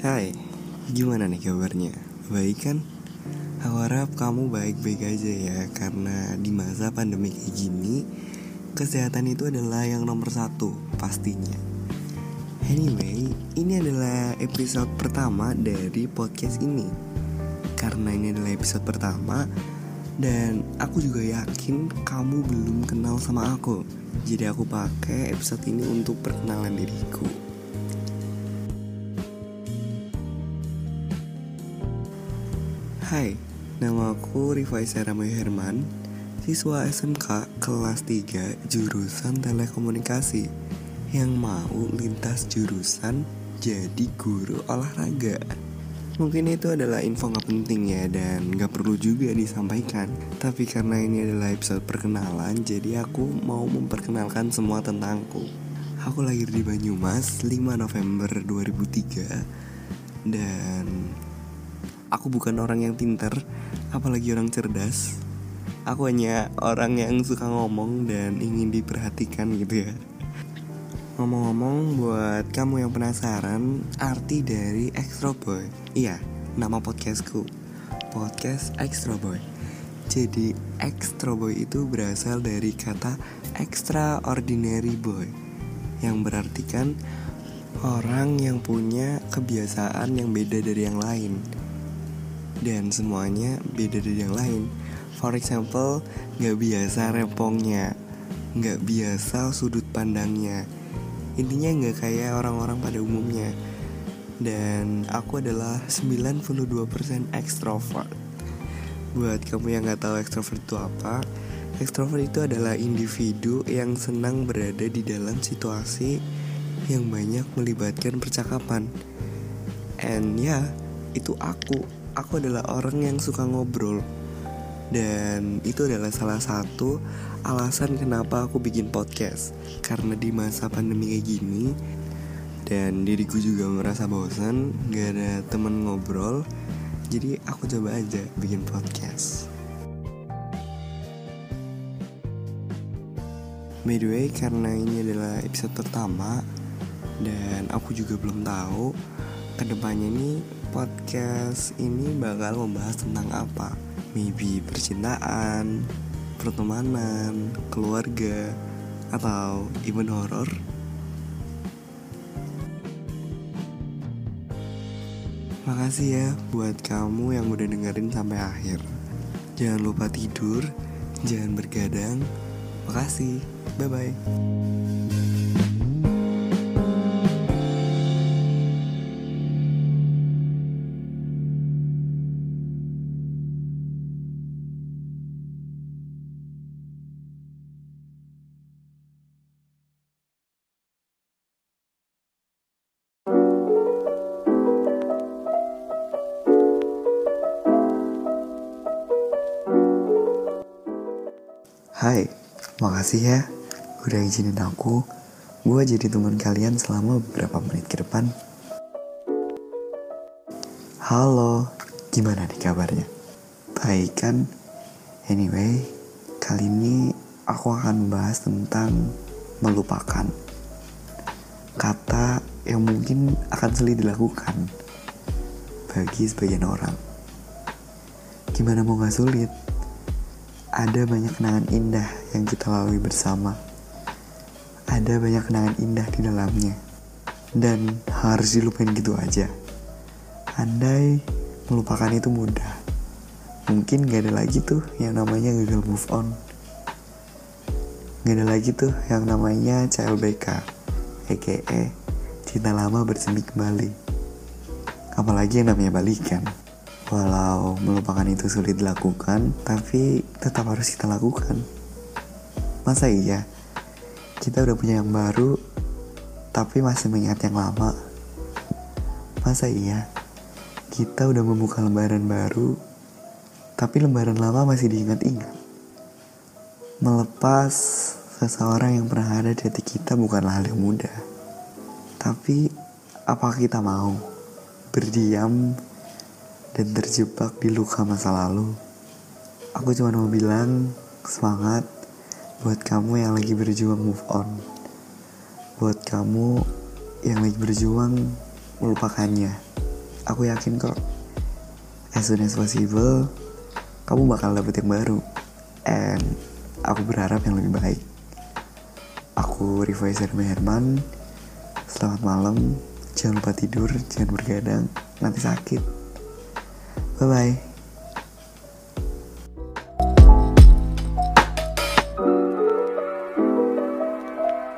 Hai, gimana nih kabarnya? Baik kan? Aku harap kamu baik-baik aja ya Karena di masa pandemi kayak gini Kesehatan itu adalah yang nomor satu pastinya Anyway, ini adalah episode pertama dari podcast ini Karena ini adalah episode pertama Dan aku juga yakin kamu belum kenal sama aku Jadi aku pakai episode ini untuk perkenalan diriku Hai, nama aku Rifai Seramoy Herman Siswa SMK kelas 3 jurusan telekomunikasi. Yang mau lintas jurusan jadi guru olahraga. Mungkin itu adalah info gak penting ya dan gak perlu juga disampaikan. Tapi karena ini adalah episode perkenalan Jadi aku mau memperkenalkan semua tentangku. Aku lahir di Banyumas 5 November 2003 Dan Aku bukan orang yang pinter, apalagi orang cerdas. Aku hanya orang yang suka ngomong dan ingin diperhatikan gitu ya. Ngomong-ngomong buat kamu yang penasaran arti dari Extra Boy. Iya, nama podcastku. Podcast Extra Boy. Jadi Extra Boy itu berasal dari kata extraordinary boy yang berarti kan orang yang punya kebiasaan yang beda dari yang lain dan semuanya beda dari yang lain. For example, nggak biasa rempongnya, nggak biasa sudut pandangnya. Intinya nggak kayak orang-orang pada umumnya. Dan aku adalah 92% extrovert. Buat kamu yang nggak tahu extrovert itu apa, extrovert itu adalah individu yang senang berada di dalam situasi yang banyak melibatkan percakapan. And ya, yeah, itu aku aku adalah orang yang suka ngobrol. Dan itu adalah salah satu alasan kenapa aku bikin podcast. Karena di masa pandemi kayak gini dan diriku juga merasa bosan gak ada temen ngobrol jadi aku coba aja bikin podcast. By the way, karena ini adalah episode pertama dan aku juga belum tahu ke depannya ini podcast ini bakal membahas tentang apa? Maybe percintaan, pertemanan, keluarga, atau even horror. Makasih ya buat kamu yang udah dengerin sampai akhir. Jangan lupa tidur, jangan bergadang. Makasih. Bye bye. Hai, makasih ya udah izinin aku gue jadi teman kalian selama beberapa menit ke depan. Halo, gimana nih kabarnya? Baik kan? Anyway, kali ini aku akan membahas tentang melupakan. Kata yang mungkin akan sulit dilakukan bagi sebagian orang. Gimana mau gak sulit? ada banyak kenangan indah yang kita lalui bersama. Ada banyak kenangan indah di dalamnya. Dan harus dilupain gitu aja. Andai melupakan itu mudah. Mungkin gak ada lagi tuh yang namanya gagal move on. Gak ada lagi tuh yang namanya CLBK. A.K.A. Cinta lama bersemi kembali. Apalagi yang namanya balikan. Walau melupakan itu sulit dilakukan, tapi tetap harus kita lakukan. Masa iya? Kita udah punya yang baru, tapi masih mengingat yang lama. Masa iya? Kita udah membuka lembaran baru, tapi lembaran lama masih diingat-ingat. Melepas seseorang yang pernah ada di hati kita bukanlah hal yang mudah. Tapi apa kita mau berdiam dan terjebak di luka masa lalu? Aku cuma mau bilang semangat buat kamu yang lagi berjuang move on. Buat kamu yang lagi berjuang melupakannya. Aku yakin kok as soon as possible kamu bakal dapet yang baru. And aku berharap yang lebih baik. Aku Rivo Herman Herman Selamat malam, jangan lupa tidur, jangan bergadang, nanti sakit. Bye-bye.